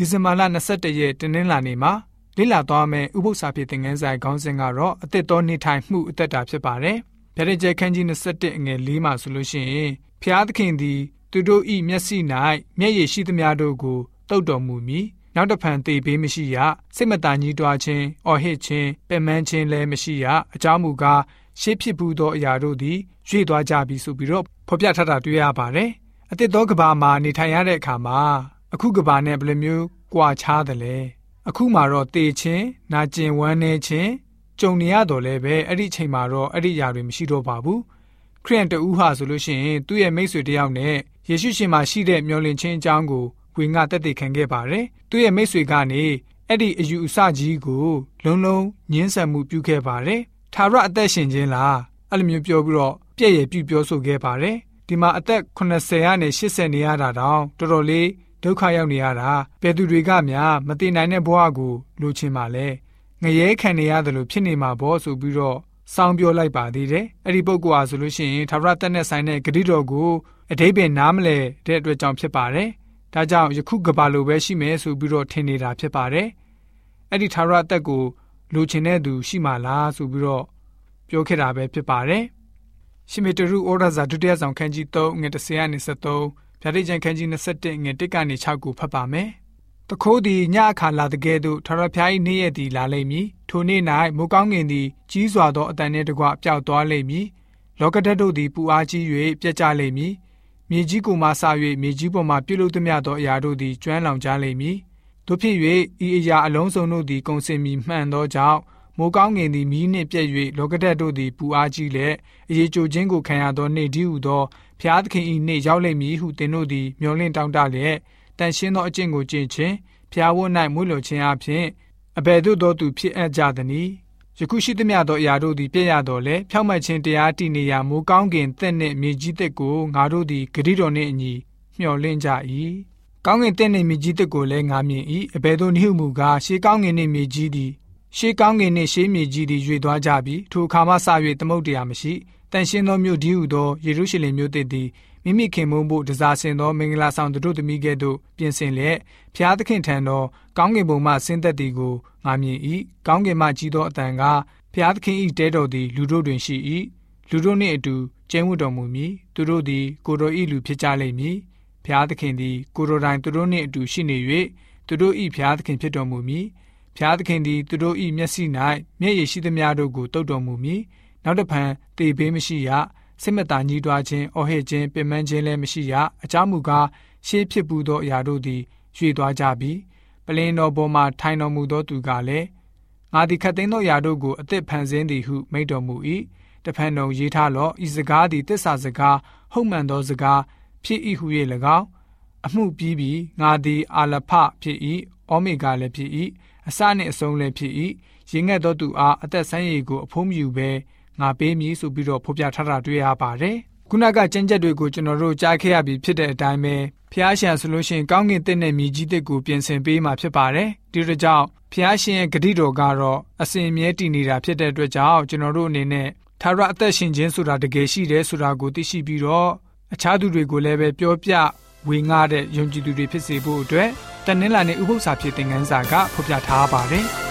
ဒီဇင်ဘာလ22ရက်တနင်္လာနေ့မှာလေ့လာသွားမယ့်ဥပုသ္စာဖြစ်သင်ခန်းစာခေါင်းစဉ်ကတော့အသက်တော်နေထိုင်မှုအသက်တာဖြစ်ပါတယ်။ဗျာဒိတ်ကျခန်းကြီး21အငယ်၄မှာဆိုလို့ရှိရင်ဖျားသခင်သည်သူတို့၏မျက်စိ၌မျက်ရည်ရှိသမျှတို့ကိုတုတ်တော်မူမည်။နောက်တဖန်သေပေးမရှိရစိတ်မတန်ကြီးတွားခြင်းအော်ဟစ်ခြင်းပင်ပန်းခြင်းလည်းမရှိရအကြောင်းမူကားရှေးဖြစ်ဘူးသောအရာတို့သည်ရွေ့သွားကြပြီဆိုပြီးတော့ဖော်ပြထားတာတွေ့ရပါတယ်။အတိတ်သောကဘာမှာနေထိုင်ရတဲ့အခါမှာ အခုကဘာနဲ့ဘယ်လိုမျိုးကွာခြားတယ်လဲအခုမှတော့တေခြင်းနာကျင်ဝမ်းနေခြင်းကြုံနေရတော့လဲပဲအဲ့ဒီအချိန်မှာတော့အဲ့ဒီຢာတွေမရှိတော့ပါဘူးခရစ်ယာန်တူဟာဆိုလို့ရှိရင်သူ့ရဲ့မိတ်ဆွေတယောက်နဲ့ယေရှုရှင်မှာရှိတဲ့မျောလင့်ခြင်းအကြောင်းကိုဝင်ကတက်တည်ခံခဲ့ပါတယ်သူ့ရဲ့မိတ်ဆွေကနေအဲ့ဒီအယူအဆကြီးကိုလုံးလုံးညှင်းဆန်မှုပြုခဲ့ပါတယ်ထာဝရအသက်ရှင်ခြင်းလားအဲ့လိုမျိုးပြောပြီးတော့ပြည့်ရပြုပြောဆိုခဲ့ပါတယ်ဒီမှာအသက်80ကနေ80နေရတာတောင်တော်တော်လေး ဒုက္ခရောက်နေရတာဘယ်သူတွေကများမတည်နိုင်တဲ့ဘဝကိုလိုချင်ပါလဲငရဲခံနေရတယ်လို့ဖြစ်နေမှာပေါ့ဆိုပြီးတော့စောင်းပြောလိုက်ပါသေးတယ်အဲ့ဒီပုဂ္ဂိုလ်ဟာဆိုလို့ရှိရင်သာဝရတက်နဲ့ဆိုင်တဲ့ဂတိတော်ကိုအတိပ္ပယ်နားမလဲတဲ့အတွက်ကြောင့်ဖြစ်ပါတယ်ဒါကြောင့်ယခုကဘာလိုပဲရှိမယ်ဆိုပြီးတော့ထင်နေတာဖြစ်ပါတယ်အဲ့ဒီသာဝရတက်ကိုလိုချင်တဲ့သူရှိမှလားဆိုပြီးတော့ပြောခဲ့တာပဲဖြစ်ပါတယ်ရှင်မေတရုဩရဇာဒုတိယဆောင်ခန်းကြီး3ငွေ30ကနေ73 ဗျာဒိတ်ကျန်ခန်းကြီး21ငွေ1ကနေ6ကိုဖတ်ပါမယ်။တခိုးသည်ညအခါလာတဲ့ကဲ့သို့ထာဝရဘုရား၏နေ့ရက်သည်လာလိမ့်မည်။ထိုနေ့၌မိုးကောင်းကင်သည်ကြီးစွာသောအတန်နှင့်တကွပျောက်သွားလိမ့်မည်။လောကဓာတ်တို့သည်ပူအားကြီး၍ပြက်ကျလိမ့်မည်။မြေကြီးကိုမှဆ၍မြေကြီးပေါ်မှပြုလုပ်သမျှသောအရာတို့သည်ကျွမ်းလောင်ကြလိမ့်မည်။တို့ဖြစ်၍ဤအရာအလုံးစုံတို့သည်ကုန်စင်မီမှန်သောကြောင့်မိုးကောင်းကင်သည်မီးနှင့်ပြည့်၍လောကဓာတ်တို့သည်ပူအားကြီးလျက်အရေးကြိုခြင်းကိုခံရသောနေ့ဒီဟုသော ဖျားသခင်၏နေ့ရောက်လိမ့်မည်ဟုသင်တို့သည်မျှော်လင့်တောင်းတလျက်တန်ရှင်းသောအကျင့်ကိုကျင့်ခြင်းဖျားဝတ်၌မွေးလျော်ခြင်းအပြင်အဘယ်သို့သောသူဖြစ်အပ်ကြသနည်းယခုရှိသမျှသောအရာတို့သည်ပြည့်ရတော်လဲဖြောက်မှတ်ခြင်းတရားတည်နေရာမိုးကောင်းကင်သက်နှင့်မြေကြီးသက်ကိုငါတို့သည်ဂရိတော်နှင့်အညီမျှော်လင့်ကြ၏ကောင်းကင်တဲ့နှင့်မြေကြီးသက်ကိုလည်းငါမြင်၏အဘယ်သို့နည်းဟုမူကားရှေးကောင်းကင်နှင့်မြေကြီးသည် ရှေးကောင်းကင်နှင့်ရှေးမြေကြီးသည်ရွေသွားကြပြီထိုအခါမှစ၍သမုတ်တရားမရှိတန်ရှင်းသောမြို့ဒီဟုသောယေရုရှလင်မြို့သည်မိမိခင်မုန်းဖို့တစားဆင်သောမင်္ဂလာဆောင်တို့သမီးကဲ့သို့ပြင်ဆင်လျက်ဖျားသခင်ထံသောကောင်းကင်ဘုံမှဆင်းသက်သည်ကိုငါမြင်၏ကောင်းကင်မှကြီးသောအတန်ကဖျားသခင်၏တဲတော်သည်လူတို့တွင်ရှိ၏လူတို့နှင့်အတူကျင်းဝတ်တော်မူမည်သူတို့သည်ကိုတော်၏လူဖြစ်ကြလိမ့်မည်ဖျားသခင်သည်ကိုတော်တိုင်သူတို့နှင့်အတူရှိနေ၍သူတို့၏ဖျားသခင်ဖြစ်တော်မူမည် ဖျားသခင်သည်သူတို့၏မျက်စိ၌မျက်ရည်ရှိသမျှတို့ကိုတုတ်တော်မူမည်နောက်တဖန်တေဘေးမရှိရစိတ်မသာညှိတွားခြင်းအော်ဟစ်ခြင်းပင်ပန်းခြင်းလည်းမရှိရအကြောင်းမူကားရှေးဖြစ်ပူသောအရာတို့သည်ရွေသွားကြပြီပလင်းတော်ပေါ်မှထိုင်တော်မူသောသူကလည်းငါသည်ခတ်သိမ်းသောအရာတို့ကိုအသက်ဖန်ဆင်းသည်ဟုမိန့်တော်မူ၏တဖန်တော်ရေးထားလော့ဤစကားသည်တစ္ဆာစကားဟုတ်မှန်သောစကားဖြစ်၏ဟု၍၎င်း အမှုပြီးပြီးငါသည်အာလဖဖြစ်၏ဩမေဂါလည်းဖြစ်၏အစနှင့်အဆုံးလည်းဖြစ်၏ရင်ငတ်သောသူအားအသက်ဆန်းရည်ကိုအဖုံးမြူပဲငါပေးမည်ဆိုပြီးတော့ဖော်ပြထားတာတွေ့ရပါတယ်ခုနကကျမ်းချက်တွေကိုကျွန်တော်တို့ကြားခဲ့ရပြီးဖြစ်တဲ့အတိုင်းပဲဖျားရှင်ဆိုလို့ရှိရင်ကောင်းကင်တဲ့နဲ့မြေကြီးတဲ့ကိုပြင်ဆင်ပေးမှာဖြစ်ပါတယ်ဒီလိုကြောင့်ဖျားရှင်ရဲ့ဂတိတော်ကတော့အစဉ်အမြဲတည်နေတာဖြစ်တဲ့အတွက်ကြောင့်ကျွန်တော်တို့အနေနဲ့သာရအသက်ရှင်ခြင်းဆိုတာတကယ်ရှိတယ်ဆိုတာကိုသိရှိပြီးတော့အခြားသူတွေကိုလည်းပဲပြောပြ ဝေငှတဲ့ယုံကြည်သူတွေဖြစ်စေဖို့အတွက်တနင်္လာနေ့ဥပုသ္စာဖြစ်တဲ့ငန်းစာကဖော်ပြထားပါတယ်။